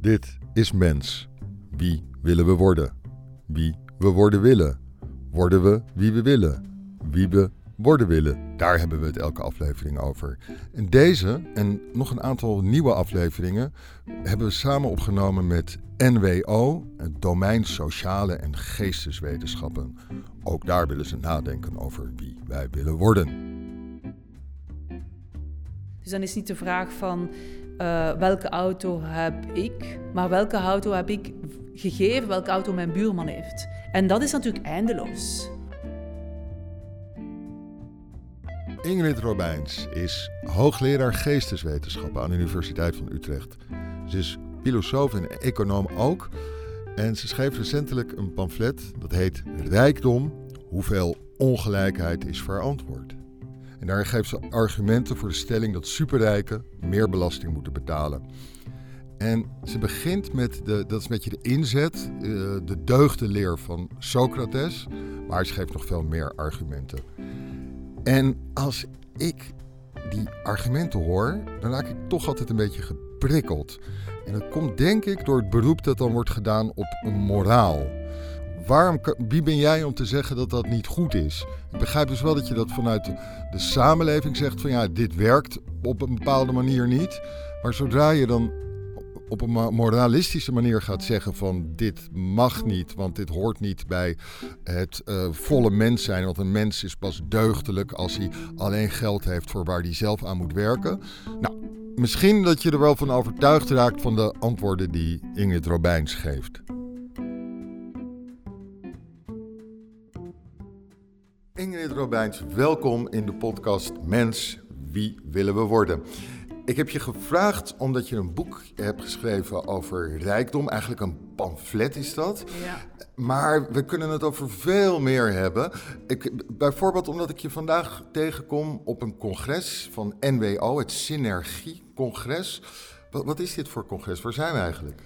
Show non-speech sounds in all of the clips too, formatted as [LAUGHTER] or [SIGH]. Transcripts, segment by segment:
Dit is mens. Wie willen we worden? Wie we worden willen. Worden we wie we willen? Wie we worden willen. Daar hebben we het elke aflevering over. En deze en nog een aantal nieuwe afleveringen hebben we samen opgenomen met NWO, het domein sociale en geesteswetenschappen. Ook daar willen ze nadenken over wie wij willen worden. Dus dan is niet de vraag van uh, welke auto heb ik, maar welke auto heb ik gegeven, welke auto mijn buurman heeft. En dat is natuurlijk eindeloos. Ingrid Robijns is hoogleraar geesteswetenschappen aan de Universiteit van Utrecht. Ze is filosoof en econoom ook. En ze schreef recentelijk een pamflet dat heet Rijkdom, hoeveel ongelijkheid is verantwoord. En daar geeft ze argumenten voor de stelling dat superrijken meer belasting moeten betalen. En ze begint met, de, dat is een beetje de inzet, uh, de deugdenleer van Socrates, maar ze geeft nog veel meer argumenten. En als ik die argumenten hoor, dan raak ik toch altijd een beetje geprikkeld. En dat komt denk ik door het beroep dat dan wordt gedaan op een moraal. Waarom, wie ben jij om te zeggen dat dat niet goed is? Ik begrijp dus wel dat je dat vanuit de, samenleving zegt van ja, dit werkt op een bepaalde manier niet. Maar zodra je dan op een moralistische manier gaat zeggen van dit mag niet, want dit hoort niet bij het uh, volle mens zijn. Want een mens is pas deugdelijk als hij alleen geld heeft voor waar hij zelf aan moet werken. Nou, misschien dat je er wel van overtuigd raakt van de antwoorden die Ingrid Robijns geeft. Ingrid Robijns, welkom in de podcast Mens, wie willen we worden? Ik heb je gevraagd omdat je een boek hebt geschreven over rijkdom. Eigenlijk een pamflet is dat. Ja. Maar we kunnen het over veel meer hebben. Ik, bijvoorbeeld omdat ik je vandaag tegenkom op een congres van NWO, het Synergie-congres. Wat, wat is dit voor congres? Waar zijn we eigenlijk?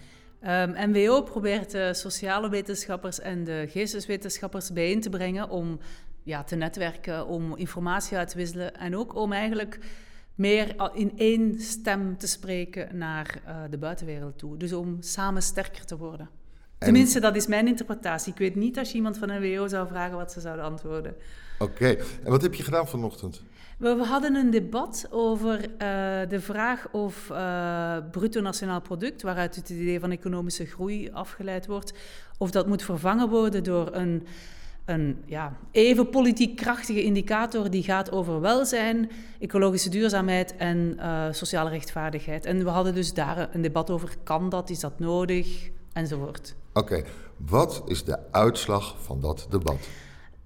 Um, ehm, NWO probeert de sociale wetenschappers en de geesteswetenschappers bijeen te brengen om ja, te netwerken, om informatie uit te wisselen en ook om eigenlijk meer in één stem te spreken naar uh, de buitenwereld toe. Dus om samen sterker te worden. Tenminste, dat is mijn interpretatie. Ik weet niet als je iemand van een WO zou vragen wat ze zouden antwoorden. Oké, en wat heb je gedaan vanochtend? We, hadden een debat over uh, de vraag of uh, bruto nationaal product, waaruit het idee van economische groei afgeleid wordt, of dat moet vervangen worden door een een ja, even politiek krachtige indicator die gaat over welzijn, ecologische duurzaamheid en uh, sociale rechtvaardigheid. En we hadden dus daar een debat over, kan dat, is dat nodig, enzovoort. Oké, wat is de uitslag van dat debat?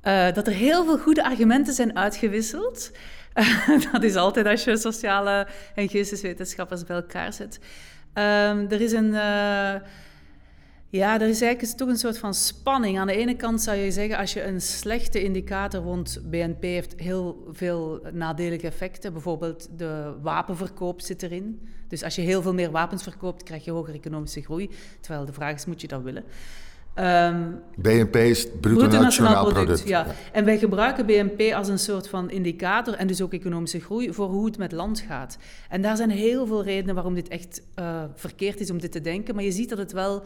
Uh, dat er heel veel goede argumenten zijn uitgewisseld. Uh, [LAUGHS] dat is altijd als je sociale en geesteswetenschappers bij elkaar zet. Um, er is een ja, er is eigenlijk toch een soort van spanning. Aan de ene kant zou je zeggen, als je een slechte indicator, want BNP heeft heel veel nadelige effecten. Bijvoorbeeld de wapenverkoop zit erin. Dus als je heel veel meer wapens verkoopt, krijg je hogere economische groei. Terwijl de vraag is, moet je dat willen? Um, BNP is het bruto, nationaal, product. Ja. En wij gebruiken BNP als een soort van indicator en dus ook economische groei voor hoe het met land gaat. En daar zijn heel veel redenen waarom dit echt uh, verkeerd is om dit te denken. Maar je ziet dat het wel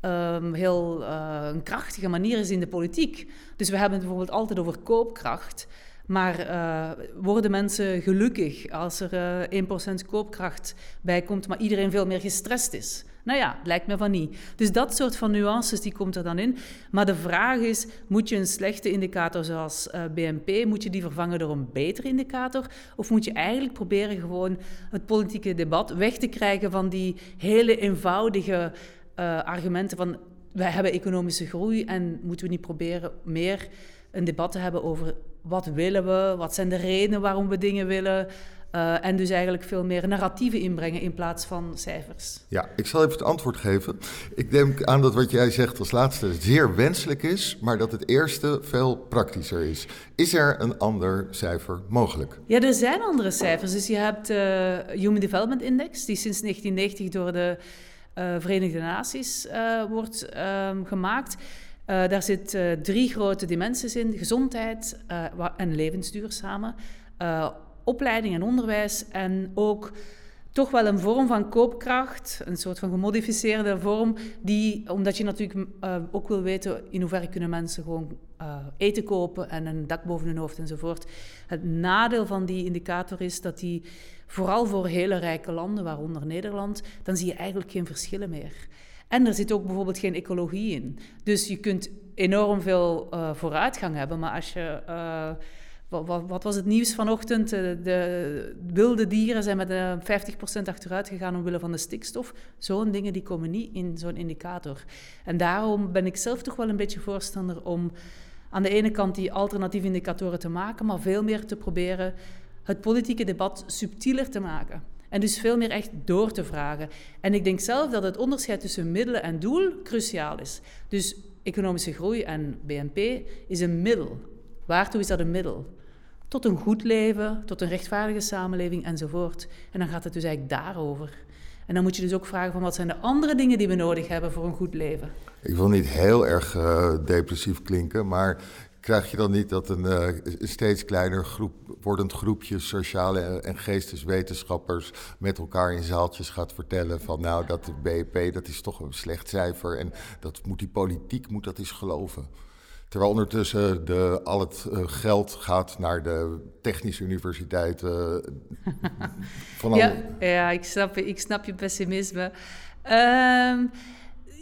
um, heel uh, een krachtige manier is in de politiek. Dus we hebben het bijvoorbeeld altijd over koopkracht. Maar uh, worden mensen gelukkig als er uh, eh, 1% koopkracht bij komt, maar iedereen veel meer gestrest is? Nou ja, lijkt me van niet. Dus dat soort van nuances die komt er dan in. Maar de vraag is, moet je een slechte indicator zoals uh, BNP, moet je die vervangen door een betere indicator? Of moet je eigenlijk proberen gewoon het politieke debat weg te krijgen van die hele eenvoudige uh, argumenten van wij hebben economische groei en moeten we niet proberen meer een debat te hebben over wat willen we, wat zijn de redenen waarom we dingen willen. Uh, en dus eigenlijk veel meer narratieven inbrengen in plaats van cijfers. Ja, ik zal even het antwoord geven. Ik denk aan dat wat jij zegt als laatste zeer wenselijk is, maar dat het eerste veel praktischer is. Is er een ander cijfer mogelijk? Ja, er zijn andere cijfers. Dus je hebt de uh, Human Development Index, die sinds 1990 door de Verenigde Naties uh, wordt um, gemaakt. Uh, daar zitten drie grote dimensies in: gezondheid en levensduurzame, opleiding en onderwijs en ook toch wel een vorm van koopkracht, een soort van gemodificeerde vorm, die, omdat je natuurlijk uh, ook wil weten in hoeverre kunnen mensen gewoon uh, eten kopen en een dak boven hun hoofd enzovoort. Het nadeel van die indicator is dat die vooral voor hele rijke landen, waaronder Nederland, dan zie je eigenlijk geen verschillen meer. En er zit ook bijvoorbeeld geen ecologie in. Dus je kunt enorm veel uh, vooruitgang hebben, maar als je wat, wat, was het nieuws vanochtend? De, eh, de wilde dieren zijn met uh, eh, 50% achteruit gegaan omwille van de stikstof. Zo'n dingen die komen niet in zo'n indicator. En daarom ben ik zelf toch wel een beetje voorstander om aan de ene kant die alternatieve indicatoren te maken, maar veel meer te proberen het politieke debat subtieler te maken. En dus veel meer echt door te vragen. En ik denk zelf dat het onderscheid tussen middelen en doel cruciaal is. Dus economische groei en BNP is een middel. Waartoe is dat een middel? Tot een goed leven, tot een rechtvaardige samenleving enzovoort. En dan gaat het dus eigenlijk daarover. En dan moet je dus ook vragen van wat zijn de andere dingen die we nodig hebben voor een goed leven. Ik wil niet heel erg uh, depressief klinken, maar krijg je dan niet dat een uh, steeds kleiner groep, wordend groepje sociale en geesteswetenschappers met elkaar in zaaltjes gaat vertellen van nou dat de BEP dat is toch een slecht cijfer en dat moet die politiek moet dat eens geloven. Terwijl ondertussen de, al het uh, geld gaat naar de technische universiteiten. [LAUGHS] van ja, ja ik, snap, ik snap je pessimisme. Um,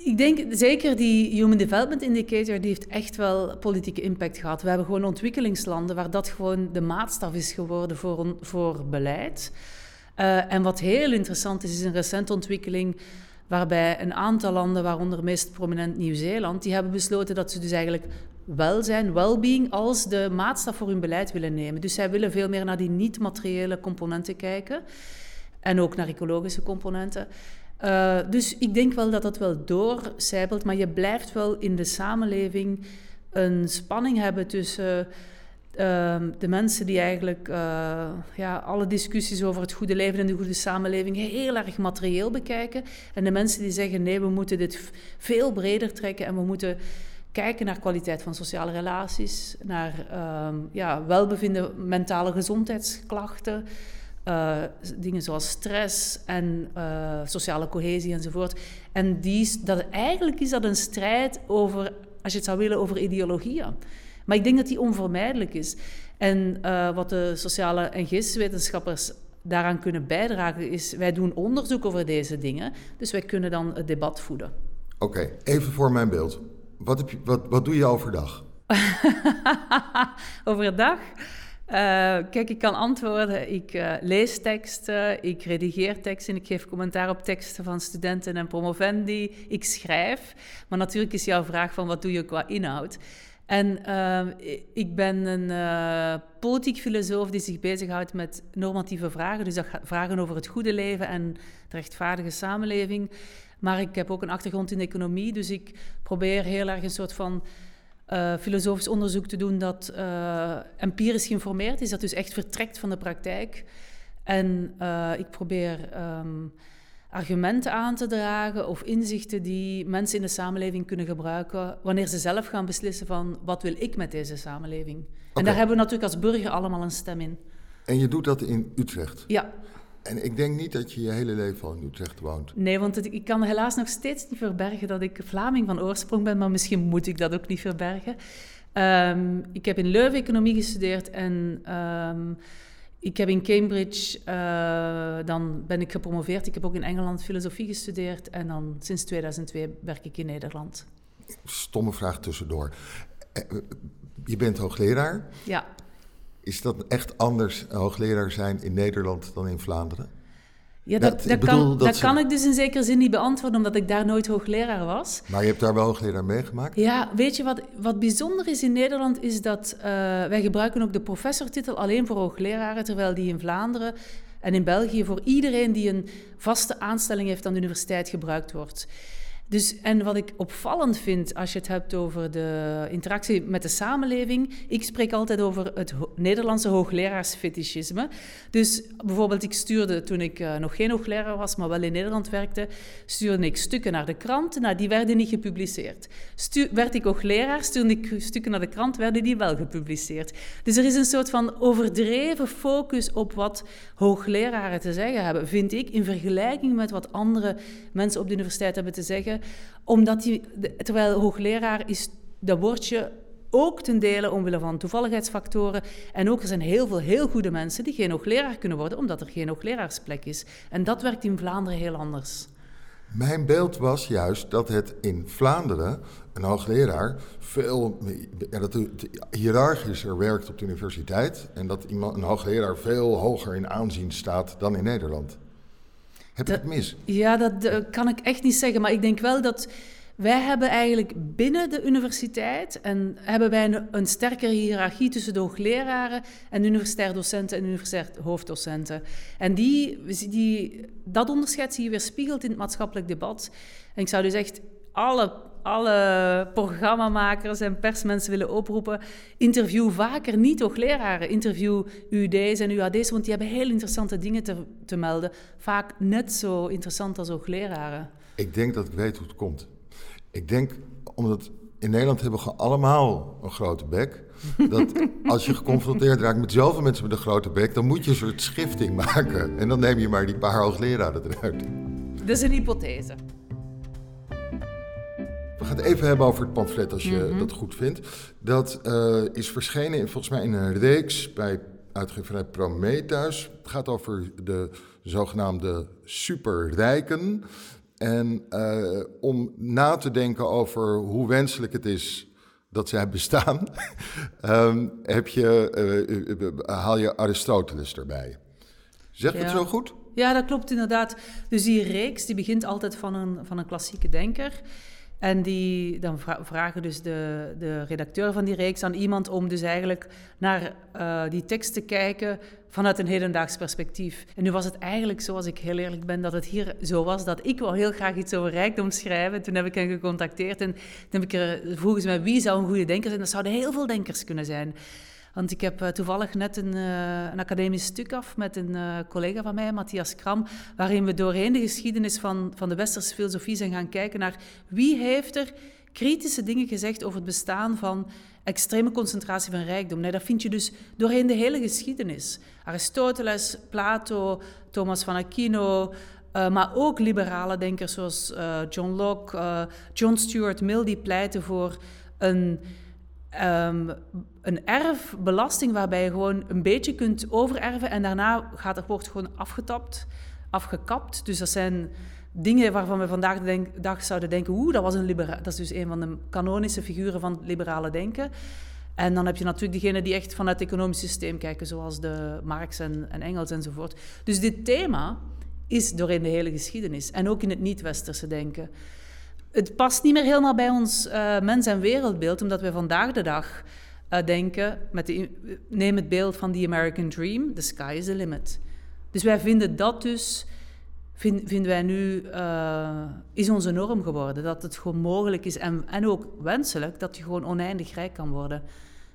ik denk zeker die Human Development Indicator, die heeft echt wel politieke impact gehad. We hebben gewoon ontwikkelingslanden waar dat gewoon de maatstaf is geworden voor, voor beleid. Uh, en wat heel interessant is, is een recente ontwikkeling waarbij een aantal landen, waaronder meest prominent Nieuw-Zeeland, die hebben besloten dat ze dus eigenlijk welzijn, well-being als de maatstaf voor hun beleid willen nemen. Dus zij willen veel meer naar die niet-materiële componenten kijken en ook naar ecologische componenten. Uh, dus ik denk wel dat dat wel doorcijpelt, maar je blijft wel in de samenleving een spanning hebben tussen de mensen die eigenlijk uh, ja, alle discussies over het goede leven en de goede samenleving heel erg materieel bekijken. En de mensen die zeggen nee, we moeten dit veel breder trekken en we moeten kijken naar kwaliteit van sociale relaties, naar uh, ja, welbevinden, mentale gezondheidsklachten, uh, dingen zoals stress en uh, sociale cohesie enzovoort. En die, dat, eigenlijk is dat een strijd over, als je het zou willen, over ideologieën. Maar ik denk dat die onvermijdelijk is. En uh, wat de sociale en geesteswetenschappers daaraan kunnen bijdragen, is wij doen onderzoek over deze dingen. Dus wij kunnen dan het debat voeden. Oké, even voor mijn beeld. Wat, heb je, wat, wat doe je overdag? [LAUGHS] overdag? Uh, kijk, ik kan antwoorden. Ik uh, lees teksten, ik redigeer teksten, ik geef commentaar op teksten van studenten en promovendi. Ik schrijf. Maar natuurlijk is jouw vraag van wat doe je qua inhoud? En uh, ik ben een uh, politiek filosoof die zich bezighoudt met normatieve vragen. Dus dat vragen over het goede leven en de rechtvaardige samenleving. Maar ik heb ook een achtergrond in economie, dus ik probeer heel erg een soort van uh, filosofisch onderzoek te doen dat empirisch geïnformeerd is, dat dus echt vertrekt van de praktijk. En ik probeer um, argumenten aan te dragen of inzichten die mensen in de samenleving kunnen gebruiken wanneer ze zelf gaan beslissen van wat wil ik met deze samenleving. Okay. En daar hebben we natuurlijk als burger allemaal een stem in. En je doet dat in Utrecht? Ja. En ik denk niet dat je je hele leven al in Utrecht woont. Nee, want het, ik kan helaas nog steeds niet verbergen dat ik Vlaming van oorsprong ben, maar misschien moet ik dat ook niet verbergen. Um, ik heb in Leuven economie gestudeerd en um, ik heb in Cambridge, uh, dan ben ik gepromoveerd. Ik heb ook in Engeland filosofie gestudeerd en dan sinds 2002 werk ik in Nederland. Stomme vraag tussendoor. Eh, eh, je bent hoogleraar. Ja. Is dat echt anders hoogleraar zijn in Nederland dan in Vlaanderen? Ja, dat, dat, kan, dat, kan, ik dus in zekere zin niet beantwoorden, omdat ik daar nooit hoogleraar was. Maar je hebt daar wel hoogleraar meegemaakt? Ja, weet je wat, wat bijzonder is in Nederland, is dat uh, wij gebruiken ook de professortitel alleen voor hoogleraren, terwijl die in Vlaanderen en in België voor iedereen die een vaste aanstelling heeft aan de universiteit gebruikt wordt. Dus, en wat ik opvallend vind als je het hebt over de interactie met de samenleving, ik spreek altijd over het Nederlandse hoogleraarsfetischisme. Dus bijvoorbeeld, ik stuurde toen ik uh, nog geen hoogleraar was, maar wel in Nederland werkte, stuurde ik stukken naar de krant. Nou, die werden niet gepubliceerd. Werd ik hoogleraar, stuurde ik stukken naar de krant, werden die wel gepubliceerd. Dus er is een soort van overdreven focus op wat hoogleraren te zeggen hebben, vind ik, in vergelijking met wat andere mensen op de universiteit hebben te zeggen omdat die, terwijl hoogleraar is dat woordje ook ten dele omwille van toevalligheidsfactoren. En ook er zijn heel veel heel goede mensen die geen hoogleraar kunnen worden, omdat er geen hoogleraarsplek is. En dat werkt in Vlaanderen heel anders. Mijn beeld was juist dat het in Vlaanderen een hoogleraar veel ja, dat hiërarchischer werkt op de universiteit en dat iemand, een hoogleraar veel hoger in aanzien staat dan in Nederland. Heb ik het mis? Ja, dat kan ik echt niet zeggen. Maar ik denk wel dat wij hebben eigenlijk binnen de universiteit en hebben wij een, een sterkere hiërarchie tussen de hoogleraren en universitair docenten en universitair hoofddocenten. En die, die, dat onderscheid zie je weer spiegeld in het maatschappelijk debat. En ik zou dus echt alle alle programmamakers en persmensen willen oproepen. Interview vaker niet hoogleraren. Interview UD's en UAD's, want die hebben heel interessante dingen te, te melden. Vaak net zo interessant als hoogleraren. Ik denk dat ik weet hoe het komt. Ik denk omdat in Nederland hebben we allemaal een grote bek. [LAUGHS] Dat als je geconfronteerd raakt met zoveel mensen met een grote bek, dan moet je een soort schifting maken. En dan neem je maar die paar hoogleraren eruit. Dat is een hypothese. Gaan het even hebben over het pamflet, als je mhm. dat goed vindt. Dat uh, is verschenen in, volgens mij in een reeks bij uitgeverij Prometheus. Het gaat over de zogenaamde superrijken. En uh, om na te denken over hoe wenselijk het is dat zij bestaan, um, [LAUGHS] heb je, uh, haal je Aristoteles erbij. Zeg ik het zo goed? Ja, dat klopt inderdaad. Dus die reeks die begint altijd van een, van een klassieke denker. En die, dan vragen dus de, de redacteur van die reeks aan iemand om dus eigenlijk naar uh, die tekst te kijken vanuit een hedendaags perspectief. En nu was het eigenlijk zo, als ik heel eerlijk ben, dat het hier zo was dat ik wel heel graag iets over rijkdom schrijven. Toen heb ik hen gecontacteerd en toen heb ik er, vroegen ze mij wie zou een goede denker zijn. Dat zouden heel veel denkers kunnen zijn. Want ik heb uh, toevallig net een, uh, een, academisch stuk af met een uh, collega van mij, Matthias Kram, waarin we doorheen de geschiedenis van, van de westerse filosofie zijn gaan kijken naar wie heeft er kritische dingen gezegd over het bestaan van extreme concentratie van rijkdom. Nee, dat vind je dus doorheen de hele geschiedenis. Aristoteles, Plato, Thomas van Aquino, maar ook liberale denkers zoals John Locke, uh, John Stuart Mill, die pleiten voor een um, een erfbelasting waarbij je gewoon een beetje kunt overerven en daarna gaat, wordt gewoon afgetapt, afgekapt. Dus dat zijn dingen waarvan we vandaag de dag zouden denken, oeh, dat, was een libera dat is dus een van de kanonische figuren van het liberale denken. En dan heb je natuurlijk diegenen die echt vanuit het economisch systeem kijken, zoals de Marx en, en Engels enzovoort. Dus dit thema is doorheen de hele geschiedenis en ook in het niet-westerse denken het past niet meer helemaal bij ons uh, mens- en wereldbeeld, omdat we vandaag de dag uh, denken, met de, neem het beeld van the American Dream, the sky is the limit. Dus wij vinden dat dus, vind, vinden wij nu, uh, is onze norm geworden. Dat het gewoon mogelijk is en, en ook wenselijk dat je gewoon oneindig rijk kan worden.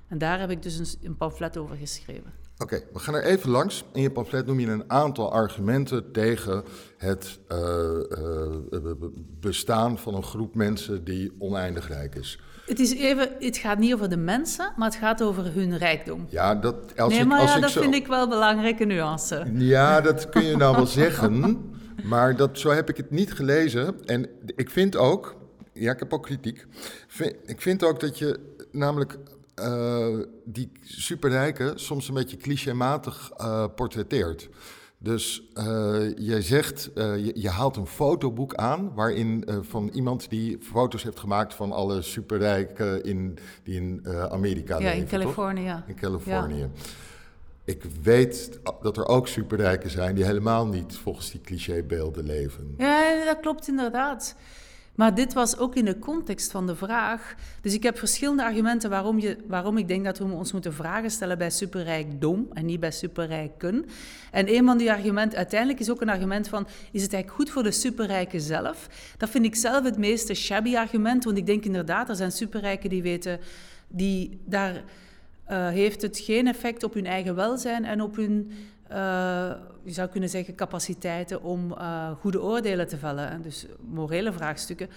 En daar heb ik dus een, een pamflet over geschreven. Oké, we gaan er even langs. In je pamflet noem je een aantal argumenten tegen het uh, uh, bestaan van een groep mensen die oneindig rijk is. Het, is even, het gaat niet over de mensen, maar het gaat over hun rijkdom. Ja, dat, als nee, maar als ja, dat vind ik wel een belangrijke nuance. Ja, [LAUGHS] dat kun je nou wel zeggen, maar dat, zo heb ik het niet gelezen. En ik vind ook, ja, ik heb ook kritiek. Ik vind ook dat je namelijk uh, die superrijken soms een beetje clichématig uh, portretteert. Dus uh, jij zegt, je, je, haalt een fotoboek aan waarin van iemand die foto's heeft gemaakt van alle superrijken in, die in Amerika ja, leven. In Californië. In Californië. Ja. Ik weet dat er ook superrijken zijn die helemaal niet volgens die clichébeelden leven. Ja, dat klopt inderdaad. Maar dit was ook in de context van de vraag. Dus ik heb verschillende argumenten waarom, je, waarom ik denk dat we ons moeten vragen stellen bij superrijkdom en niet bij superrijken. En een van die argumenten, uiteindelijk is ook een argument van, is het eigenlijk goed voor de superrijken zelf? Dat vind ik zelf het meeste shabby argument, want ik denk inderdaad, er zijn superrijken die weten, die daar uh, heeft het geen effect op hun eigen welzijn en op hun je zou kunnen zeggen, capaciteiten om uh, goede oordelen te vellen. Dus morele vraagstukken.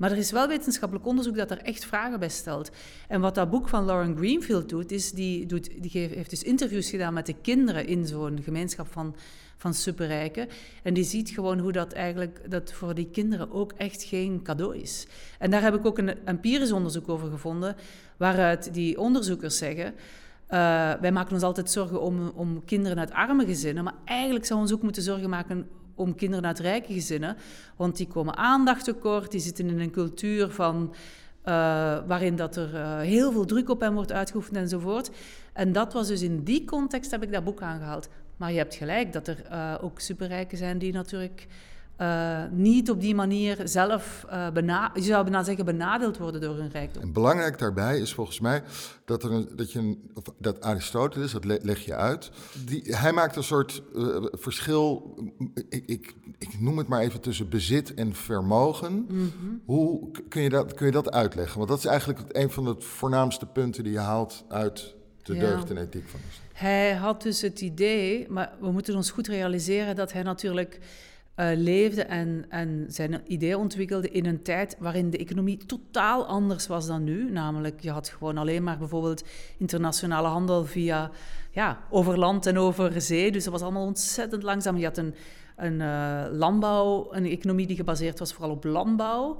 Maar er is wel wetenschappelijk onderzoek dat er echt vragen bij stelt. En wat dat boek van Lauren Greenfield doet, is die, doet, die heeft dus interviews gedaan met de kinderen in zo'n gemeenschap van, van superrijken. En die ziet gewoon hoe dat eigenlijk dat voor die kinderen ook echt geen cadeau is. En daar heb ik ook een empirisch onderzoek over gevonden, waaruit die onderzoekers zeggen wij maken ons altijd zorgen om, om kinderen uit arme gezinnen, maar eigenlijk we ons ook moeten zorgen maken om kinderen uit rijke gezinnen, want die komen aandacht tekort, die zitten in een cultuur van, uh, waarin dat er uh, heel veel druk op hen wordt uitgeoefend enzovoort. En dat was dus in die context heb ik dat boek aangehaald. Maar je hebt gelijk dat er ook superrijken zijn die natuurlijk uh, niet op die manier zelf, uh, je zou bijna zeggen, benadeeld worden door hun rijkdom. En belangrijk daarbij is volgens mij dat, er een, dat, je een, dat Aristoteles, dat leg je uit, die, hij maakt een soort uh, verschil, ik, ik, ik, noem het maar even tussen bezit en vermogen. Mm -hmm. Hoe kun je, dat, kun je dat uitleggen? Want dat is eigenlijk een van de voornaamste punten die je haalt uit de ja. deugd en ethiek van Hij had dus het idee, maar we moeten ons goed realiseren dat hij natuurlijk uh, leefde en, en zijn idee ontwikkelde in een tijd waarin de economie totaal anders was dan nu. Namelijk, je had gewoon alleen maar bijvoorbeeld internationale handel via, ja, over land en over zee. Dus dat was allemaal ontzettend langzaam. Je had een, een uh, landbouw, een economie die gebaseerd was vooral op landbouw.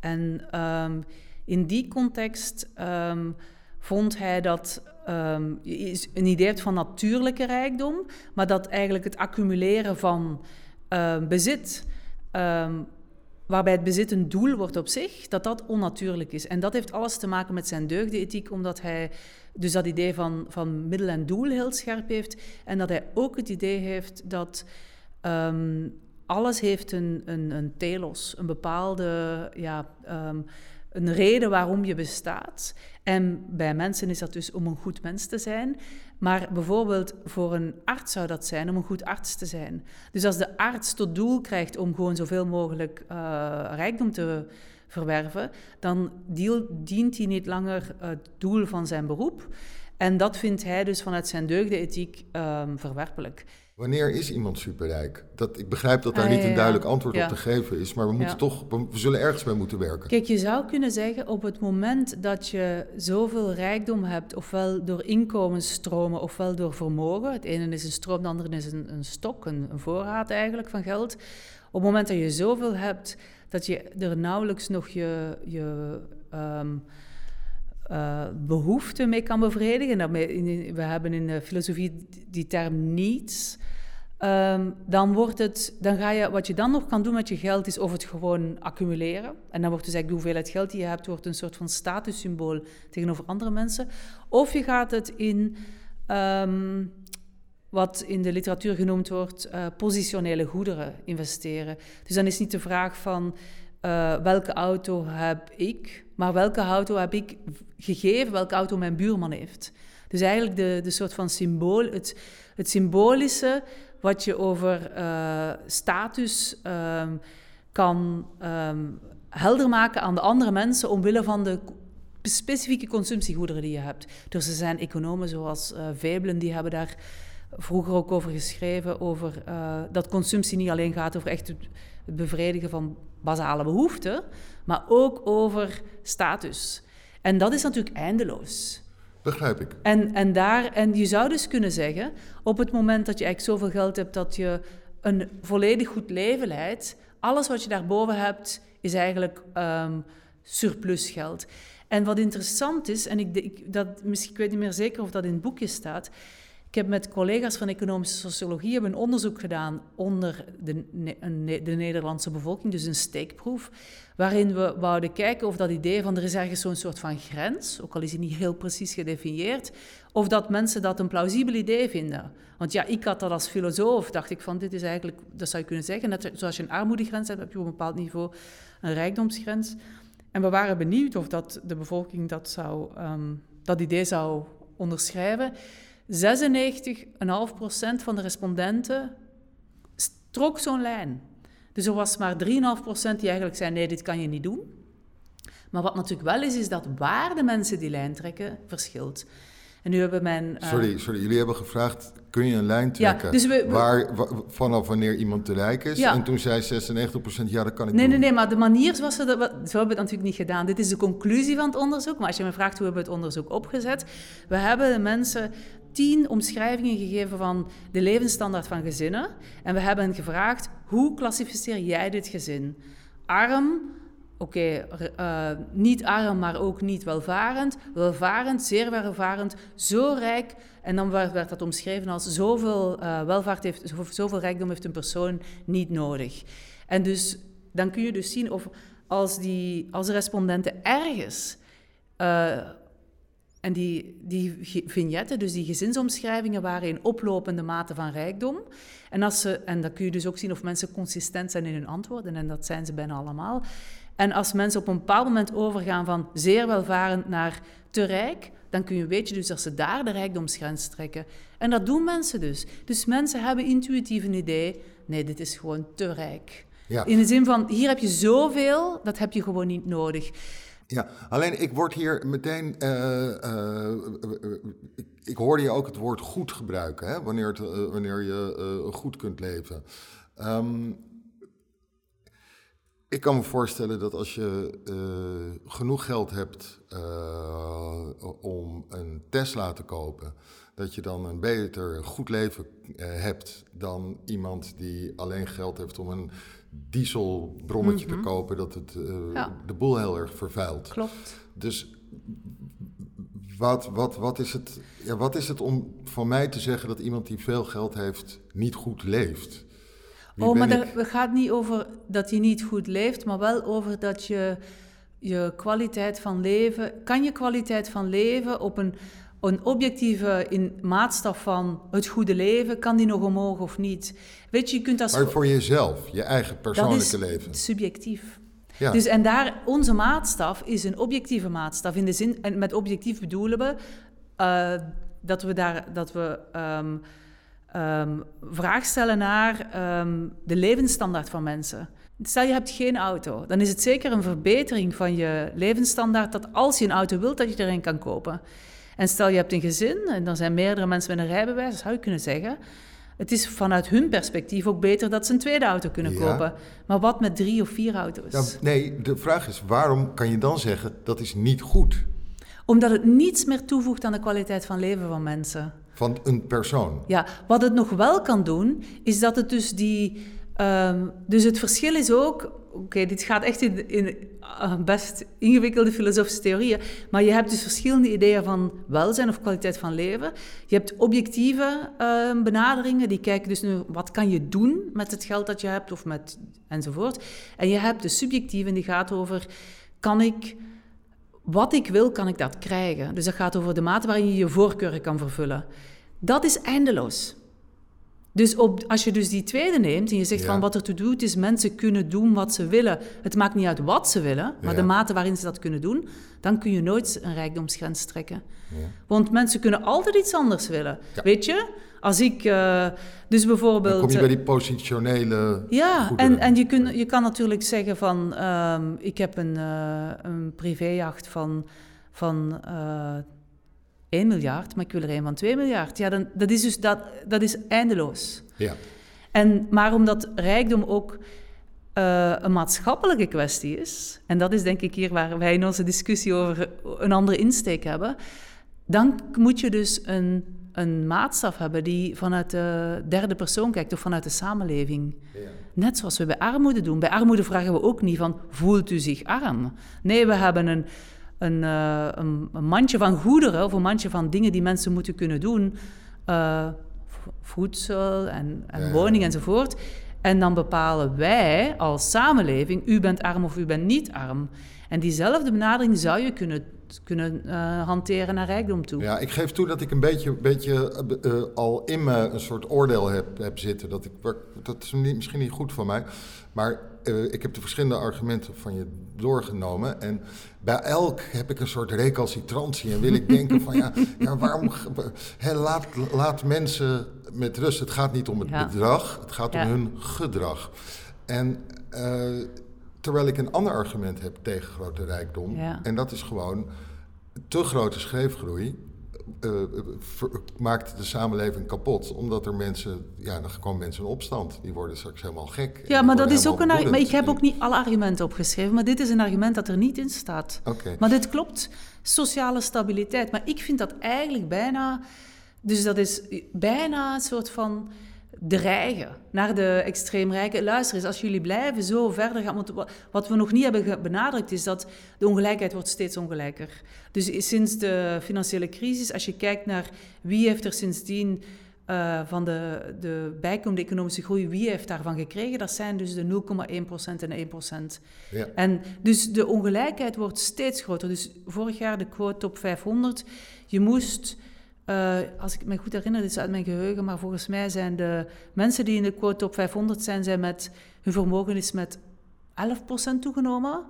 En um, in die context um, vond hij dat um, je een idee hebt van natuurlijke rijkdom, maar dat eigenlijk het accumuleren van uh, bezit, um, waarbij het bezit een doel wordt op zich, dat dat onnatuurlijk is. En dat heeft alles te maken met zijn deugdethiek, omdat hij dus dat idee van, van middel en doel heel scherp heeft. En dat hij ook het idee heeft dat um, alles heeft een, een, een telos, een bepaalde ja, een reden waarom je bestaat. En bij mensen is dat dus om een goed mens te zijn. Maar bijvoorbeeld voor een arts zou dat zijn om een goed arts te zijn. Dus als de arts tot doel krijgt om gewoon zoveel mogelijk uh, rijkdom te verwerven, dan dient hij niet langer het doel van zijn beroep. En dat vindt hij dus vanuit zijn deugdenethiek um, verwerpelijk. Wanneer is iemand superrijk? Dat, ik begrijp dat daar ah, niet een duidelijk antwoord op te geven is, maar we, moeten toch, we zullen ergens mee moeten werken. Kijk, je zou kunnen zeggen, op het moment dat je zoveel rijkdom hebt, ofwel door inkomensstromen ofwel door vermogen, het ene is een stroom, het andere is een, een stok, een, een voorraad eigenlijk van geld. Op het moment dat je zoveel hebt, dat je er nauwelijks nog je, je um, uh, behoefte mee kan bevredigen. we hebben in de filosofie die term niets. Um, dan, wordt het, dan ga je, wat je dan nog kan doen met je geld, is of het gewoon accumuleren. En dan wordt dus eigenlijk de hoeveelheid geld die je hebt, wordt een soort van statussymbool tegenover andere mensen. Of je gaat het in um, wat in de literatuur genoemd wordt uh, positionele goederen investeren. Dus dan is niet de vraag van uh, welke auto heb ik, maar welke auto heb ik gegeven, welke auto mijn buurman heeft. Dus eigenlijk de, de soort van symbool, het, het symbolische wat je over uh, status um, kan um, helder maken aan de andere mensen omwille van de specifieke consumptiegoederen die je hebt. Dus er zijn economen zoals uh, Veblen, die hebben daar vroeger ook over geschreven, over dat consumptie niet alleen gaat over echt het bevredigen van basale behoeften, maar ook over status. En dat is natuurlijk eindeloos. Begrijp ik. En, en, daar, en je zou dus kunnen zeggen, op het moment dat je eigenlijk zoveel geld hebt dat je een volledig goed leven leidt, alles wat je daarboven hebt, is eigenlijk um, surplus geld. En wat interessant is, en ik, ik, dat, misschien, ik weet niet meer zeker of dat in het boekje staat, heb met collega's van economische sociologie hebben een onderzoek gedaan onder de, de Nederlandse bevolking, dus een steekproef, waarin we wouden kijken of dat idee van er is ergens zo'n soort van grens, ook al is die niet heel precies gedefinieerd, of dat mensen dat een plausibel idee vinden. Want ja, ik had dat als filosoof, dacht ik van dit is eigenlijk, dat zou je kunnen zeggen, net zoals je een armoedegrens hebt, heb je op een bepaald niveau een rijkdomsgrens. En we waren benieuwd of dat de bevolking dat, zou, ehm, dat idee zou onderschrijven. 96,5% van de respondenten trok zo'n lijn. Dus er was maar 3,5% die eigenlijk zei: nee, dit kan je niet doen. Maar wat natuurlijk wel is, is dat waar de mensen die lijn trekken verschilt. En nu hebben mijn... Uh... Sorry, sorry, jullie hebben gevraagd, kun je een lijn trekken? Ja, dus we, waar, vanaf wanneer iemand te rijk is? Ja. En toen zei 96% ja, dat kan ik nee, doen. Nee, nee, maar de manier zoals we dat... Zo hebben we het natuurlijk niet gedaan. Dit is de conclusie van het onderzoek. Maar als je me vraagt hoe hebben we het onderzoek opgezet... We hebben de mensen tien omschrijvingen gegeven van de levensstandaard van gezinnen. En we hebben gevraagd, hoe klassificeer jij dit gezin? Arm, oké, eh, niet arm, maar ook niet welvarend. Welvarend, zeer welvarend, zo rijk. En dan werd, dat omschreven als zoveel uh, welvaart heeft, zoveel rijkdom heeft een persoon niet nodig. En dus dan kun je dus zien of als, die, als de respondenten ergens uh, en die, die vignetten, dus die gezinsomschrijvingen, waren in oplopende mate van rijkdom. En, als ze, en dan kun je dus ook zien of mensen consistent zijn in hun antwoorden, en dat zijn ze bijna allemaal. En als mensen op een bepaald moment overgaan van zeer welvarend naar te rijk, dan kun je, weet je dus dat ze daar de rijkdomsgrens trekken. En dat doen mensen dus. Dus mensen hebben intuïtief een idee, nee, dit is gewoon te rijk. Ja. In de zin van, hier heb je zoveel, dat heb je gewoon niet nodig. Ja, alleen ik word hier meteen. Uh, ik, ik, hoorde je ook het woord goed gebruiken, hè, wanneer, wanneer je goed kunt leven. Um, ik kan me voorstellen dat als je genoeg geld hebt om een Tesla te kopen, dat je dan een beter, goed leven hebt dan iemand die alleen geld heeft om een dieselbrommetje te mhm. kopen, dat het uh, de boel heel erg vervuilt. Klopt. Dus wat, wat, wat, is het, ja, wat is het om van mij te zeggen dat iemand die veel geld heeft niet goed leeft? oh, maar het gaat niet over dat je niet goed leeft, maar wel over dat je je kwaliteit van leven, kan je kwaliteit van leven op een een objectieve in maatstaf van het goede leven, kan die nog omhoog of niet? Weet je, je kunt als... Maar voor jezelf, je eigen persoonlijke leven. Dat is subjectief. Ja. Dus en daar, onze maatstaf is een objectieve maatstaf. In de zin, en met objectief bedoelen we uh, dat we daar, dat we um, um, vraag stellen naar um, de levensstandaard van mensen. Stel je hebt geen auto, dan is het zeker een verbetering van je levensstandaard dat als je een auto wilt, dat je erin kan kopen. En stel je hebt een gezin en er zijn meerdere mensen met een rijbewijs, zou je kunnen zeggen. Het is vanuit hun perspectief ook beter dat ze een tweede auto kunnen kopen. Maar wat met drie of vier auto's? nee, de vraag is waarom kan je dan zeggen dat is niet goed? Omdat het niets meer toevoegt aan de kwaliteit van leven van mensen. Van een persoon? Ja, wat het nog wel kan doen, is dat het dus die... Um, dus het verschil is ook oké, dit gaat echt in, in uh, best ingewikkelde filosofische theorieën, maar je hebt dus verschillende ideeën van welzijn of kwaliteit van leven. Je hebt objectieve uh, benaderingen, die kijken dus nu wat kan je doen met het geld dat je hebt of met enzovoort. En je hebt de subjectieve, die gaat over kan ik wat ik wil, kan ik dat krijgen. Dus dat gaat over de mate waarin je je voorkeuren kan vervullen. Dat is eindeloos. Dus op, als je dus die tweede neemt en je zegt van wat er toe doet is mensen kunnen doen wat ze willen. Het maakt niet uit wat ze willen, maar de mate waarin ze dat kunnen doen, dan kun je nooit een rijkdomsgrens trekken. Ja. Want mensen kunnen altijd iets anders willen. Weet je? Als ik uh, dus bijvoorbeeld... Dan kom je bij die positionele Ja, en, en je, kun, je kan natuurlijk zeggen van... Um, ik heb een, uh, een privéjacht van, van 1 miljard, maar ik wil er een van 2 miljard. Ja, dan, dat is dus dat, dat is eindeloos. Ja. En, maar omdat rijkdom ook uh, een maatschappelijke kwestie is, en dat is denk ik hier waar wij in onze discussie over een andere insteek hebben, dan moet je dus een, een maatstaf hebben die vanuit de derde persoon kijkt of vanuit de samenleving. Ja. Net zoals we bij armoede doen. Bij armoede vragen we ook niet van, voelt u zich arm? Nee, we hebben een een, uh, een, een, mandje van goederen of een mandje van dingen die mensen moeten kunnen doen. uh, voedsel en, en woning enzovoort. En dan bepalen wij als samenleving, u bent arm of u bent niet arm. En diezelfde benadering zou je kunnen, kunnen uh, hanteren naar rijkdom toe. Ja, ik geef toe dat ik een beetje, beetje uh, al in me een soort oordeel heb, heb zitten. Dat, ik, dat is niet, misschien niet goed van mij. Maar uh, ik heb de verschillende argumenten van je doorgenomen. En bij elk heb ik een soort recalcitrantie. En wil ik denken van ja, [LAUGHS] ja waarom... He, laat, laat mensen met rust. Het gaat niet om het ja. bedrag, het gaat om hun gedrag. En Terwijl ik een ander argument heb tegen grote rijkdom. En dat is gewoon te grote scheefgroei. Uh, maakt de samenleving kapot. Omdat er mensen, ja, dan komen mensen in opstand. Die worden straks helemaal gek. Ja, maar dat is ook een argument. Ik heb ook niet alle argumenten opgeschreven. Maar dit is een argument dat er niet in staat. Okay. Maar dit klopt. Sociale stabiliteit. Maar ik vind dat eigenlijk bijna. Dus dat is bijna een soort van dreigen naar de extreemrijken. Luister eens, als jullie blijven zo verder gaan... Want wat we nog niet hebben benadrukt is dat de ongelijkheid wordt steeds ongelijker. Dus sinds de financiële crisis, als je kijkt naar wie heeft er sindsdien... Uh, van de, de bijkomende economische groei, wie heeft daarvan gekregen? Dat zijn dus de 0,1% en 1%. Ja. En dus de ongelijkheid wordt steeds groter. Dus vorig jaar de quote top 500. Je moest uh, als ik me goed herinner, dit is uit mijn geheugen, maar volgens mij zijn de mensen die in de quote top 500 zijn, zijn met, hun vermogen is met 11% toegenomen.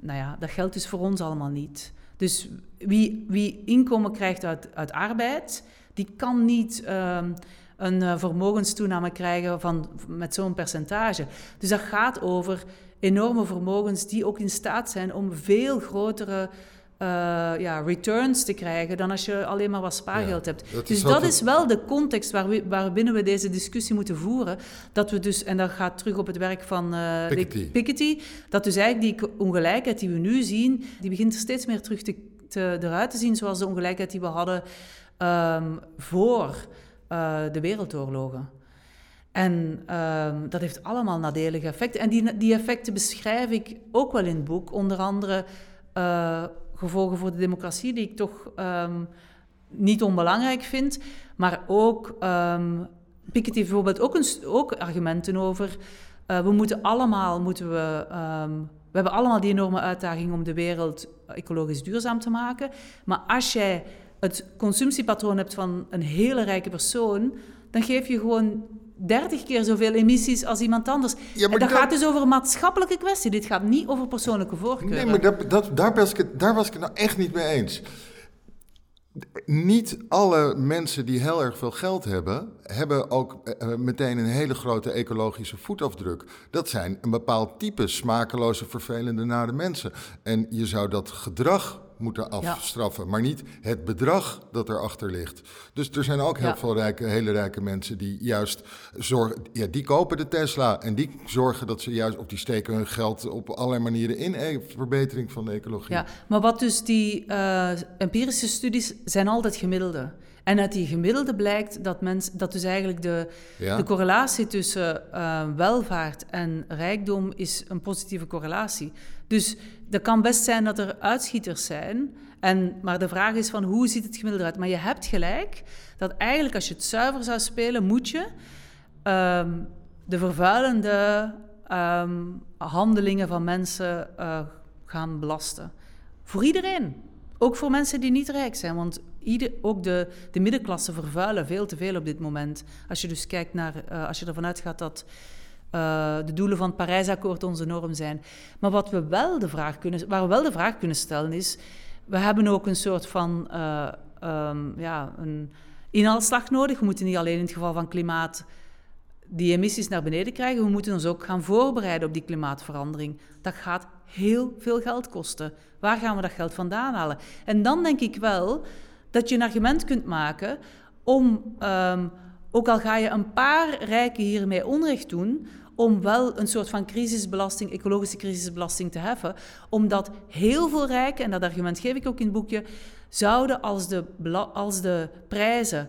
Nou ja, dat geldt dus voor ons allemaal niet. Dus wie, wie inkomen krijgt uit, uit arbeid, die kan niet um, een uh, vermogenstoename krijgen van, met zo'n percentage. Dus dat gaat over enorme vermogens die ook in staat zijn om veel grotere uh, ja, returns te krijgen dan als je alleen maar wat spaargeld hebt. dus dat is wel de context waar we, waarbinnen we deze discussie moeten voeren. Dat we dus, en dat gaat terug op het werk van uh, Piketty. Piketty, dat dus eigenlijk die ongelijkheid die we nu zien, die begint steeds meer terug te, te, eruit te zien zoals de ongelijkheid die we hadden um, voor uh, de wereldoorlogen. En um, dat heeft allemaal nadelige effecten. En die, die effecten beschrijf ik ook wel in het boek. Onder andere uh, gevolgen voor de democratie, die ik toch um, niet onbelangrijk vind. Maar ook, um, Piketty heeft bijvoorbeeld ook, een, ook argumenten over... Uh, we moeten allemaal, moeten we... Um, we hebben allemaal die enorme uitdaging om de wereld ecologisch duurzaam te maken. Maar als jij het consumptiepatroon hebt van een hele rijke persoon, dan geef je gewoon 30 keer zoveel emissies als iemand anders. Ja, en dat, gaat dus over een maatschappelijke kwestie. Dit gaat niet over persoonlijke voorkeuren. Nee, maar dat, dat, daar, was ik daar was ik het nou echt niet mee eens. Niet alle mensen die heel erg veel geld hebben, hebben ook uh, meteen een hele grote ecologische voetafdruk. Dat zijn een bepaald type smakeloze, vervelende, nare mensen. En je zou dat gedrag moeten afstraffen, maar niet het bedrag dat erachter ligt. Dus er zijn ook heel veel rijke, hele rijke mensen die juist zorgen, ja, die kopen de Tesla en die zorgen dat ze juist, op die steken hun geld op allerlei manieren in e verbetering van de ecologie. Ja, maar wat dus die uh, empirische studies zijn altijd gemiddelde. En uit die gemiddelde blijkt dat, mens, dat dus eigenlijk de, de correlatie tussen uh, welvaart en rijkdom is een positieve correlatie. Dus dat kan best zijn dat er uitschieters zijn. En, maar de vraag is van hoe ziet het gemiddelde uit? Maar je hebt gelijk dat eigenlijk als je het zuiver zou spelen, moet je um, de vervuilende um, handelingen van mensen uh, gaan belasten. Voor iedereen. Ook voor mensen die niet rijk zijn. Want ook de, de middenklasse vervuilen veel te veel op dit moment. Als je dus kijkt naar, uh, als je ervan uitgaat dat uh, de doelen van het Parijsakkoord onze norm zijn. Maar wat we wel de vraag kunnen, waar we wel de vraag kunnen stellen is... We hebben ook een soort van uh, ja, een inhaalslag nodig. We moeten niet alleen in het geval van klimaat die emissies naar beneden krijgen. We moeten ons ook gaan voorbereiden op die klimaatverandering. Dat gaat heel veel geld kosten. Waar gaan we dat geld vandaan halen? En dan denk ik wel dat je een argument kunt maken om, um, ook al ga je een paar rijken hiermee onrecht doen, om wel een soort van crisisbelasting, ecologische crisisbelasting te heffen. Omdat heel veel rijken, en dat argument geef ik ook in het boekje, zouden als de, als de prijzen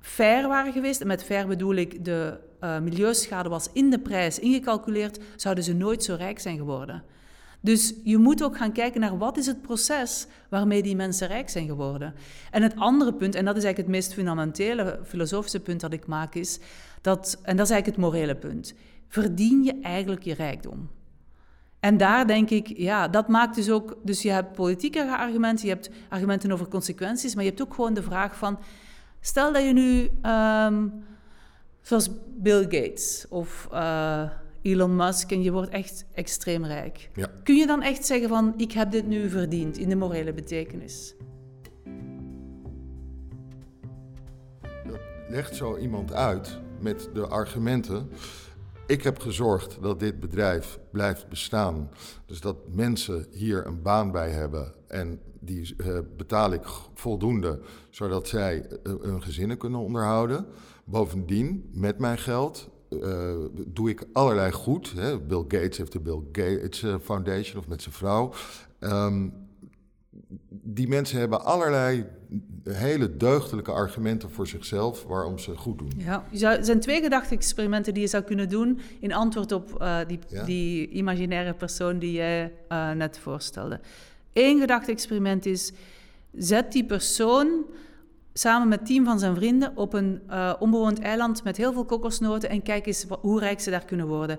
fair waren geweest, en met fair bedoel ik de uh, milieuschade was in de prijs ingecalculeerd, zouden ze nooit zo rijk zijn geworden. Dus je moet ook gaan kijken naar wat is het proces waarmee die mensen rijk zijn geworden. En het andere punt, en dat is eigenlijk het meest fundamentele filosofische punt dat ik maak, is dat, en dat is eigenlijk het morele punt, verdien je eigenlijk je rijkdom? En daar denk ik, ja, dat maakt dus ook, dus je hebt politieke argumenten, je hebt argumenten over consequenties, maar je hebt ook gewoon de vraag van, stel dat je nu, ehm, zoals Bill Gates of uh, Elon Musk en je wordt echt extreem rijk. Ja. Kun je dan echt zeggen van ik heb dit nu verdiend in de morele betekenis? legt zo iemand uit met de argumenten. Ik heb gezorgd dat dit bedrijf blijft bestaan. Dus dat mensen hier een baan bij hebben. En die uh, betaal ik voldoende, zodat zij uh, hun gezinnen kunnen onderhouden. Bovendien, met mijn geld uh, doe ik allerlei goed. Hè. Bill Gates heeft de Bill Gates eh, Foundation of met zijn vrouw. Um, die mensen hebben allerlei hele deugdelijke argumenten voor zichzelf waarom ze goed doen. Ja, er zijn twee gedachte-experimenten die je zou kunnen doen in antwoord op uh, die, die, imaginaire persoon die jij uh, net voorstelde. Eén gedachte-experiment is: zet die persoon samen met team van zijn vrienden op een uh, onbewoond eiland met heel veel kokosnoten en kijk eens hoe rijk ze daar kunnen worden.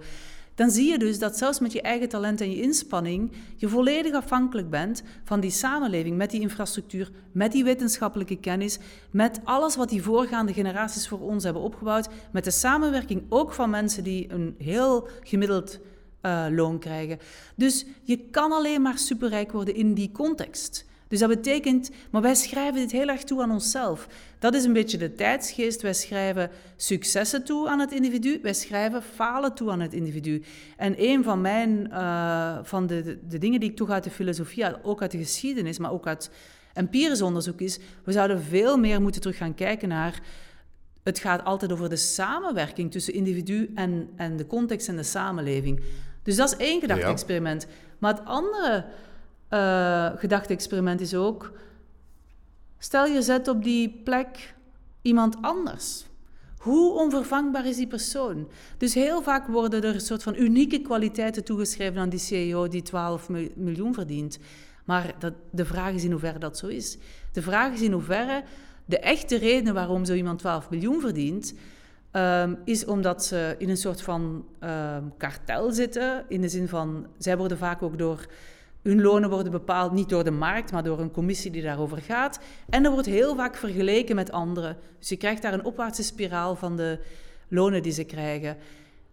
Dan zie je dus dat zelfs met je eigen talent en je inspanning je volledig afhankelijk bent van die samenleving, met die infrastructuur, met die wetenschappelijke kennis, met alles wat die voorgaande generaties voor ons hebben opgebouwd, met de samenwerking ook van mensen die een heel gemiddeld uh, loon krijgen. Dus je kan alleen maar superrijk worden in die context. Dus dat betekent, maar wij schrijven dit heel erg toe aan onszelf. Dat is een beetje de tijdsgeest. Wij schrijven successen toe aan het individu, wij schrijven falen toe aan het individu. En een van mijn, uh, van de, de dingen die ik toch uit de filosofie, ook uit de geschiedenis, maar ook uit empirisch onderzoek is, we zouden veel meer moeten terug gaan kijken naar het gaat altijd over de samenwerking tussen individu en, en de context en de samenleving. Dus dat is één gedachte-experiment. Maar het andere uh, gedachte-experiment is ook: stel je zet op die plek iemand anders. Hoe onvervangbaar is die persoon? Dus heel vaak worden er een soort van unieke kwaliteiten toegeschreven aan die CEO die 12 miljoen verdient. Maar dat, de vraag is in hoeverre dat zo is. De vraag is in hoeverre de echte reden waarom zo iemand 12 miljoen verdient, um, is omdat ze in een soort van um, kartel zitten. In de zin van, zij worden vaak ook door hun lonen worden bepaald niet door de markt, maar door een commissie die daarover gaat. En er wordt heel vaak vergeleken met anderen. Dus je krijgt daar een opwaartse spiraal van de lonen die ze krijgen.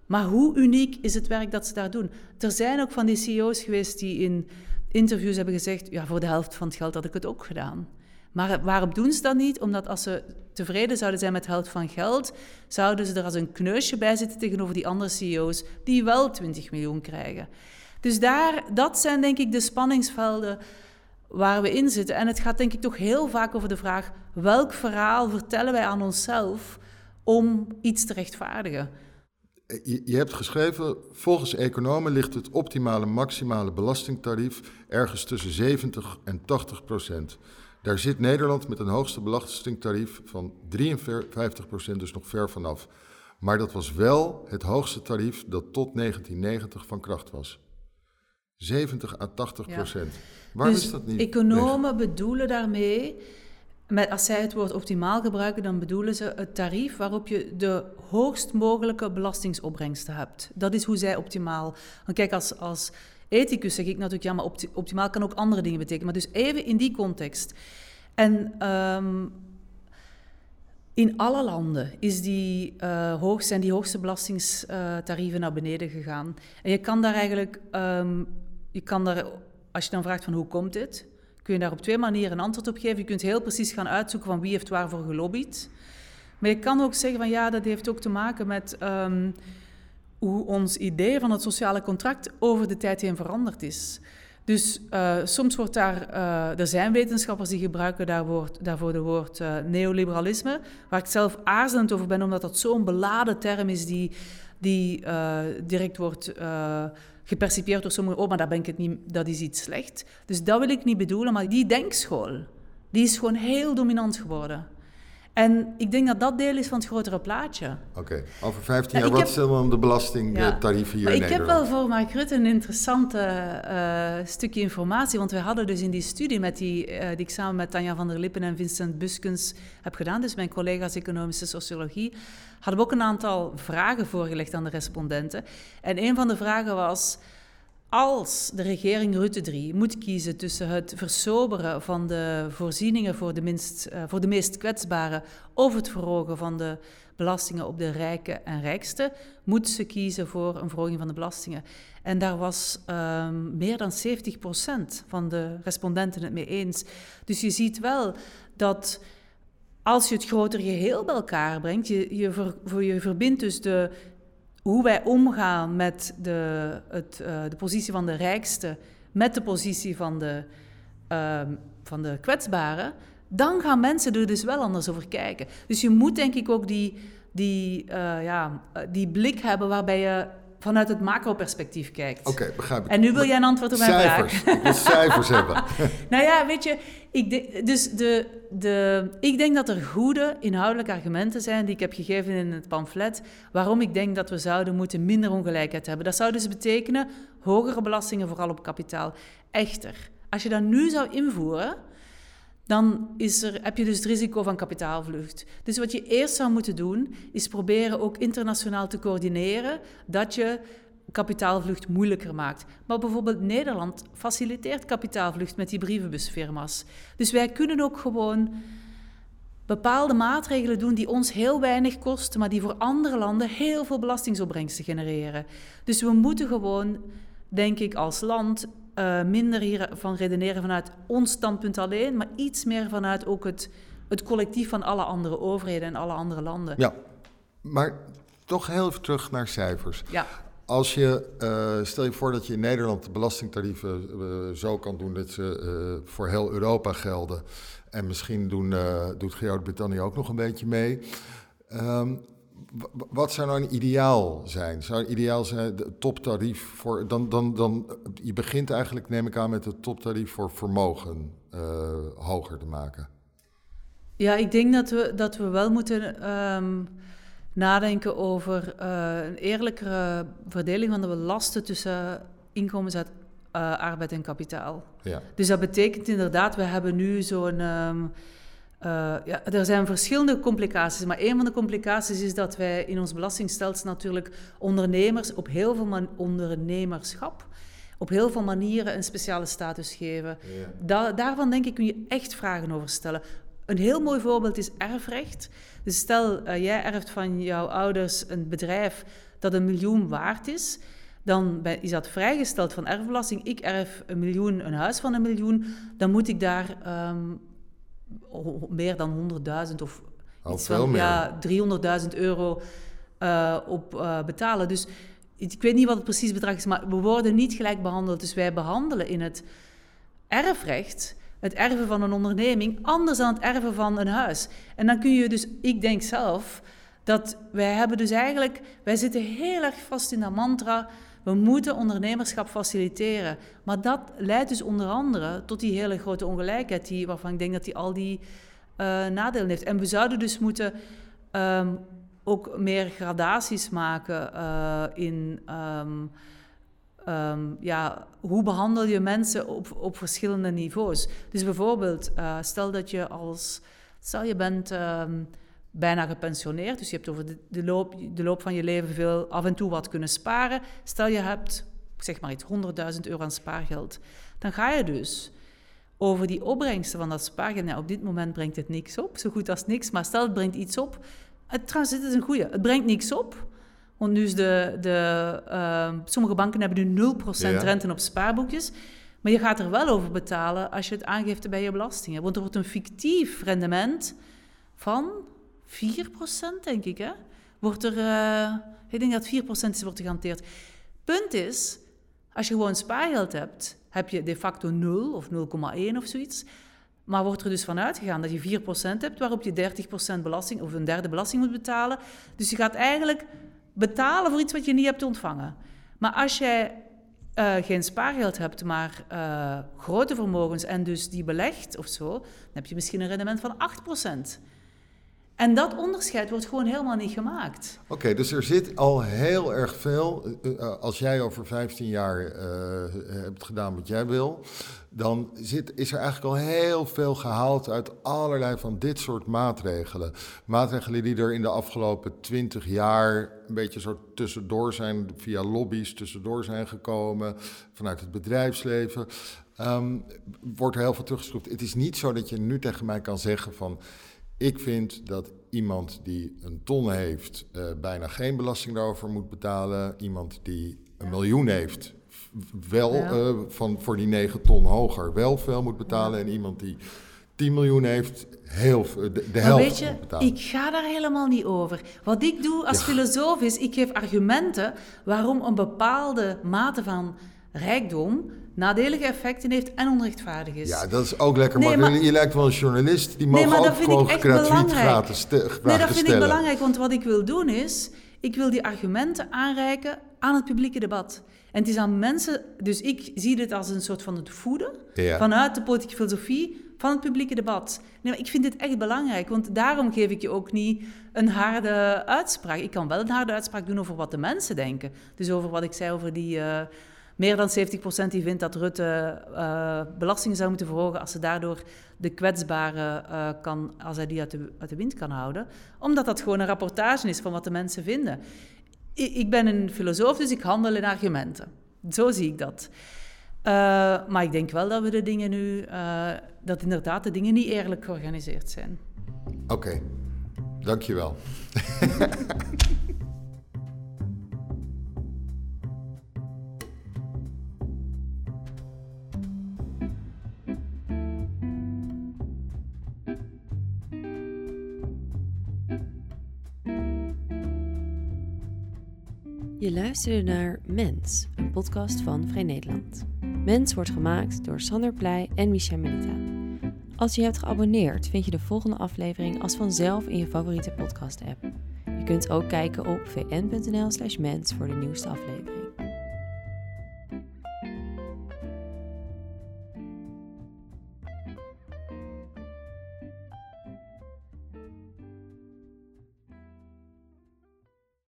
Maar hoe uniek is het werk dat ze daar doen? Er zijn ook van die CEO's geweest die in interviews hebben gezegd: ja, voor de helft van het geld had ik het ook gedaan. Maar waarom doen ze dat niet? Omdat als ze tevreden zouden zijn met de helft van geld, zouden ze er als een kneusje bij zitten tegenover die andere CEO's die wel 20 miljoen krijgen. Dus daar, dat zijn denk ik de spanningsvelden waar we in zitten. En het gaat denk ik toch heel vaak over de vraag: welk verhaal vertellen wij aan onszelf om iets te rechtvaardigen? Je, je hebt geschreven, volgens economen ligt het optimale maximale belastingtarief ergens tussen 70 en 80 procent. Daar zit Nederland met een hoogste belastingtarief van 53 procent dus nog ver vanaf. Maar dat was wel het hoogste tarief dat tot 1990 van kracht was. 70 à 80 procent. Waarom dus is dat niet? Economen bedoelen daarmee, met, als zij het woord optimaal gebruiken, dan bedoelen ze het tarief waarop je de hoogst mogelijke belastingsopbrengsten hebt. Dat is hoe zij optimaal. Want kijk, als, als ethicus zeg ik natuurlijk, ja, maar optimaal kan ook andere dingen betekenen. Maar dus even in die context. En um, in alle landen is die, uh, hoog, zijn die hoogste belastingstarieven naar beneden gegaan. En je kan daar eigenlijk um, je kan daar, als je dan vraagt van hoe komt dit, kun je daar op twee manieren een antwoord op geven. Je kunt heel precies gaan uitzoeken van wie heeft waarvoor gelobbyd. Maar je kan ook zeggen van ja, dat heeft ook te maken met um, hoe ons idee van het sociale contract over de tijd heen veranderd is. Dus uh, soms wordt daar, uh, er zijn wetenschappers die gebruiken daarvoor de woord uh, neoliberalisme, waar ik zelf aarzelend over ben, omdat dat zo'n beladen term is die, die direct wordt gepercipieerd door sommigen, oh, maar dat, ben ik het niet, dat is iets slecht. Dus dat wil ik niet bedoelen, maar die denkschool, die is gewoon heel dominant geworden. En ik denk dat dat deel is van het grotere plaatje. Oké, over 15 jaar, wat zijn dan de belastingtarieven hier in Nederland? Ik heb wel voor Mark Rutte een interessante uh, stukje informatie. Want we hadden dus in die studie met die, uh, die ik samen met Tanja van der Lippen en Vincent Buskens heb gedaan, dus mijn collega's economische sociologie, hadden we ook een aantal vragen voorgelegd aan de respondenten. En een van de vragen was als de regering Rutte 3 moet kiezen tussen het versoberen van de voorzieningen voor de, minst, uh, voor de meest kwetsbaren of het verhogen van de belastingen op de rijken en rijksten, moet ze kiezen voor een verhoging van de belastingen. En daar was um, meer dan 70% van de respondenten het mee eens. Dus je ziet wel dat als je het grotere geheel bij elkaar brengt, je, je, ver, je verbindt dus de hoe wij omgaan met de, het, uh, de positie van de rijkste met de positie van de, uh, van de kwetsbaren, dan gaan mensen er dus wel anders over kijken. Dus je moet denk ik ook die, die, uh, ja, die blik hebben waarbij je vanuit het macro-perspectief kijkt. Oké, begrijp ik. En nu wil jij een antwoord op mijn cijfers. vraag. Wil cijfers hebben. [LAUGHS] nou ja, weet je, ik, de, dus de, de, ik denk dat er goede inhoudelijke argumenten zijn die ik heb gegeven in het pamflet, waarom ik denk dat we zouden moeten minder ongelijkheid hebben. Dat zou dus betekenen hogere belastingen, vooral op kapitaal. Echter, als je dat nu zou invoeren, dan is er, heb je dus het risico van kapitaalvlucht. Dus wat je eerst zou moeten doen, is proberen ook internationaal te coördineren dat je kapitaalvlucht moeilijker maakt. Maar bijvoorbeeld Nederland faciliteert kapitaalvlucht met die brievenbusfirma's. Dus wij kunnen ook gewoon bepaalde maatregelen doen die ons heel weinig kosten, maar die voor andere landen heel veel belastingsopbrengsten genereren. Dus we moeten gewoon, denk ik, als land uh, minder hiervan redeneren vanuit ons standpunt alleen, maar iets meer vanuit ook het, het collectief van alle andere overheden en alle andere landen. Ja, maar toch heel even terug naar cijfers. Ja. Als je, uh, stel je voor dat je in Nederland de belastingtarieven uh, zo kan doen dat ze voor heel Europa gelden. En misschien doen, doet Groot-Brittannië ook nog een beetje mee. Um, wat zou nou een ideaal zijn? Zou een ideaal zijn de toptarief voor. Dan, dan, dan, je begint eigenlijk, neem ik aan, met het toptarief voor vermogen hoger te maken. Ja, ik denk dat we, dat we wel moeten. Um nadenken over uh, een eerlijkere verdeling van de lasten tussen inkomens uit uh, arbeid en kapitaal. Ja. Dus dat betekent inderdaad, we hebben nu zo'n. Um, uh, ja, er zijn verschillende complicaties, maar een van de complicaties is dat wij in ons belastingstelsel natuurlijk ondernemers op heel veel man ondernemerschap op heel veel manieren een speciale status geven. Ja. Da daarvan denk ik kun je echt vragen over stellen. Een heel mooi voorbeeld is erfrecht. Dus stel, uh, jij erft van jouw ouders een bedrijf dat een miljoen waard is. Dan is dat vrijgesteld van erfbelasting. Ik erf een miljoen, een huis van een miljoen. Dan moet ik daar um, meer dan 100.000 of iets van ja, 300.000 euro uh, op uh, betalen. Dus ik weet niet wat het precies bedrag is, maar we worden niet gelijk behandeld. Dus wij behandelen in het erfrecht het erven van een onderneming anders dan het erven van een huis. En dan kun je dus, ik denk zelf, dat wij hebben dus eigenlijk, wij zitten heel erg vast in dat mantra, we moeten ondernemerschap faciliteren. Maar dat leidt dus onder andere tot die hele grote ongelijkheid, die, waarvan ik denk dat die al die uh, nadelen heeft. En we zouden dus moeten um, ook meer gradaties maken uh, in... Um, um, ja, hoe behandel je mensen op, op verschillende niveaus? Dus bijvoorbeeld, uh, stel dat je als, stel je bent bijna gepensioneerd, dus je hebt over de, de, loop, de loop van je leven veel af en toe wat kunnen sparen. Stel je hebt, zeg maar iets, 100.000 euro aan spaargeld. Dan ga je dus over die opbrengsten van dat spaargeld. Nou, op dit moment brengt het niks op, zo goed als niks, maar stel het brengt iets op. Het, trouwens, dit is een goede. Het brengt niks op. Want nu is de, de, uh, sommige banken hebben nu 0% ja. rente op spaarboekjes. Maar je gaat er wel over betalen als je het aangeeft bij je belastingen. Want er wordt een fictief rendement van 4%, denk ik. Hè? Wordt er, uh, ik denk dat 4% is, wordt gehanteerd. Punt is, als je gewoon spaargeld hebt, heb je de facto 0 of 0,1 of zoiets. Maar wordt er dus vanuit gegaan dat je 4% hebt, waarop je 30% belasting of een derde belasting moet betalen. Dus je gaat eigenlijk betalen voor iets wat je niet hebt ontvangen. Maar als jij uh, geen spaargeld hebt, maar uh, grote vermogens en dus die belegt of zo, dan heb je misschien een rendement van 8%. En dat onderscheid wordt gewoon helemaal niet gemaakt. Oké, dus er zit al heel erg veel. Uh, als jij over 15 jaar uh, hebt gedaan wat jij wil, dan zit, is er eigenlijk al heel veel gehaald uit allerlei van dit soort maatregelen. Maatregelen die er in de afgelopen 20 jaar een beetje zo tussendoor zijn, via lobby's tussendoor zijn gekomen, vanuit het bedrijfsleven. Um, wordt er heel veel teruggeschroefd. Het is niet zo dat je nu tegen mij kan zeggen van ik vind dat iemand die een ton heeft uh, bijna geen belasting daarover moet betalen. Iemand die een miljoen heeft, wel uh, van voor die 9 ton hoger wel veel moet betalen. En iemand die 10 miljoen heeft, heel, de, de helft weet je, ik ga daar helemaal niet over. Wat ik doe als ja. filosoof is, ik geef argumenten waarom een bepaalde mate van rijkdom nadelige effecten heeft en onrechtvaardig is. Ja, dat is ook lekker nee, maar, Je lijkt wel een journalist, die mogen nee, ook gewoon gratuit gratis te, Nee, dat vind ik belangrijk, want wat ik wil doen is... Ik wil die argumenten aanreiken aan het publieke debat. En het is aan mensen... Dus ik zie dit als een soort van het voeden ja. vanuit de politieke filosofie van het publieke debat. Nee, maar ik vind dit echt belangrijk, want daarom geef ik je ook niet een harde uitspraak. Ik kan wel een harde uitspraak doen over wat de mensen denken. Dus over wat ik zei over die... Uh, meer dan 70% die vindt dat Rutte uh, belastingen zou moeten verhogen als ze daardoor de kwetsbare uh, kan, als hij die uit de, wind kan houden. Omdat dat gewoon een rapportage is van wat de mensen vinden. Ik, ik ben een filosoof, dus ik handel in argumenten. Zo zie ik dat. Uh, maar ik denk wel dat we de dingen nu, dat inderdaad de dingen niet eerlijk georganiseerd zijn. Oké, okay. dankjewel. [LAUGHS] Je luisterde naar Mens, een podcast van Vrij Nederland. Mens wordt gemaakt door Sander Pleij en Micha Melita. Als je hebt geabonneerd, vind je de volgende aflevering als vanzelf in je favoriete podcast-app. Je kunt ook kijken op vn.nl/mens voor de nieuwste aflevering.